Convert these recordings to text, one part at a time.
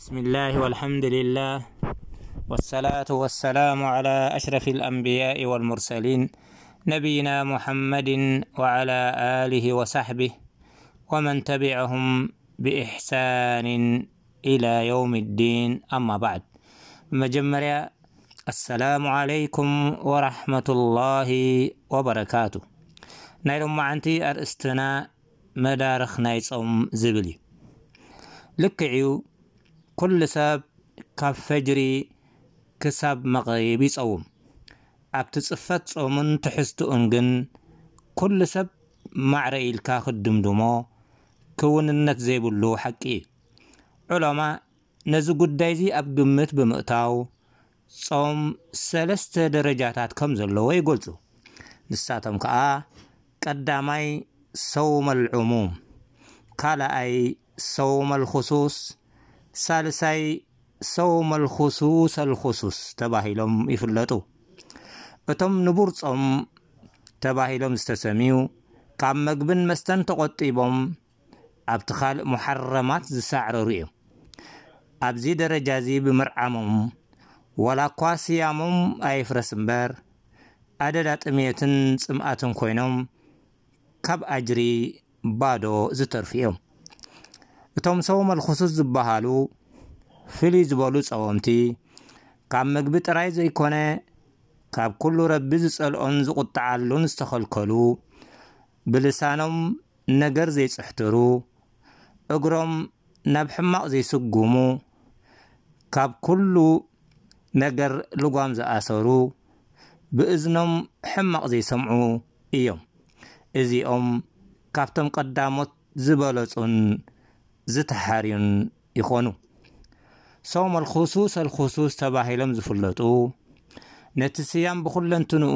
بسم الله والحمد لله والصلاة والسلام على أሽرف الأنبياء والمرسلين نبيናا محمድ وعلى له وصحبه ومن تبعهم بإحسان إلى يوم الدين أما بعد مጀመርያ السلم عليكم ورحمة الله وبركاቱه ናይ لمعنቲ اርእسትና መዳርኽ ናይ ጾም ዝብል እዩ ልክዕ እዩ ኩሉ ሰብ ካብ ፈጅሪ ክሳብ መቅሪብ ይጸውም ኣብቲ ጽፈት ጾሙን ትሕዝትኡን ግን ኩሉ ሰብ ማዕረ ኢልካ ክትድምድሞ ክውንነት ዘይብሉ ሓቂ እዩ ዑለማ ነዚ ጉዳይዚ ኣብ ግምት ብምእታው ጾም ሰለስተ ደረጃታት ከም ዘለዎ ይገልጹ። ንሳቶም ከኣ ቀዳማይ ሰውመል ዑሙም፣ ካልኣይ ሰውመል ኹሱስ፣ ሳልሳይ ሰውመል ኹሱሰል ኹሱስ ተባሂሎም ይፍለጡ። እቶም ንቡር ጾም ተባሂሎም ዝተሰምዩ ካብ መግብን መስተን ተቖጢቦም ኣብቲ ካልእ ሙሓረማት ዝሳዕረሩ እዮም። ኣብዚ ደረጃዚ ብምርዓሞም ዋላኳ ስያሞም ኣይፍረስ እምበር ኣደዳ ጥምየትን ጽምኣትን ኮይኖም ካብ ኣጅሪ ባዶ ዝተርፉ እዮም። እቶም ሰውመል ኹሱስ ዝበሃሉ ፍልይ ዝበሉ ጸወምቲ ካብ ምግቢ ጥራይ ዘይኮነ ካብ ኩሉ ረቢ ዝጸልኦን ዝቑጠዓሉን ዝተኸልከሉ ብልሳኖም ነገር ዘይጽሕትሩ፣ እግሮም ናብ ሕማቕ ዘይስጉሙ፣ ካብ ኩሉ ነገር ልጓም ዝኣሰሩ፣ ብእዝኖም ሕማቕ ዘይሰምዑ እዮም። እዚኦም ካብቶም ቀዳሞት ዝበለጹን ዝተሓርዩን ይኾኑ። ሶም ኣልኹሱስ ኣልኹሱስ ተባሂሎም ዝፍለጡ፣ ነቲ ስያም ብኹለንትንኡ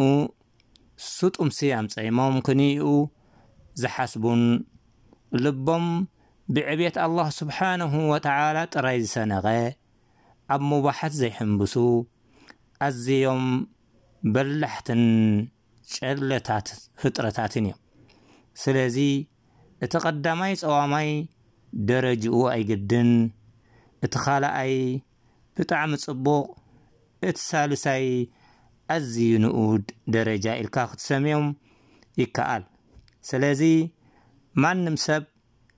ስጡምሲ ኣምጸኢሞም ክንይኡ ዝሓስቡን ልቦም ብዕብየት ኣላህ ሱብሓነሁ ወተዓላ ጥራይ ዝሰነቐ፣ ኣብ ሙባሓት ዘይሕንብሱ፣ ኣዝዮም በላሕትን ጨለታት ፍጥረታትን እዮም። ስለዚ እቲ ቀዳማይ ጸዋማይ ደረጅኡ ኣይግድን፣ እቲ ካልኣይ፣ ብጣዕሚ ጽቡቕ እቲ ሳልሳይ ኣዝዩ ንኡድ ደረጃ ኢልካ ክትሰምዮም ይከኣል ስለዚ ማንም ሰብ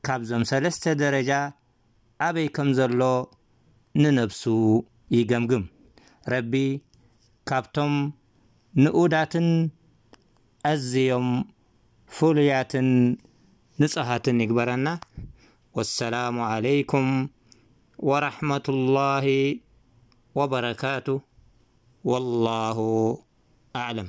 ካብዞም ሰለስተ ደረጃ ኣበይ ከምዘሎ ንነብሱ ይገምግም ረቢ ካብቶም ንኡዳትን ኣዝዮም ፍሉያትን ንጹሃትን ይግበረና ወሰላሙ ዓለይኩም ወራሕመቱላሂ ወበረካቱ ወላሁ ኣዕለም።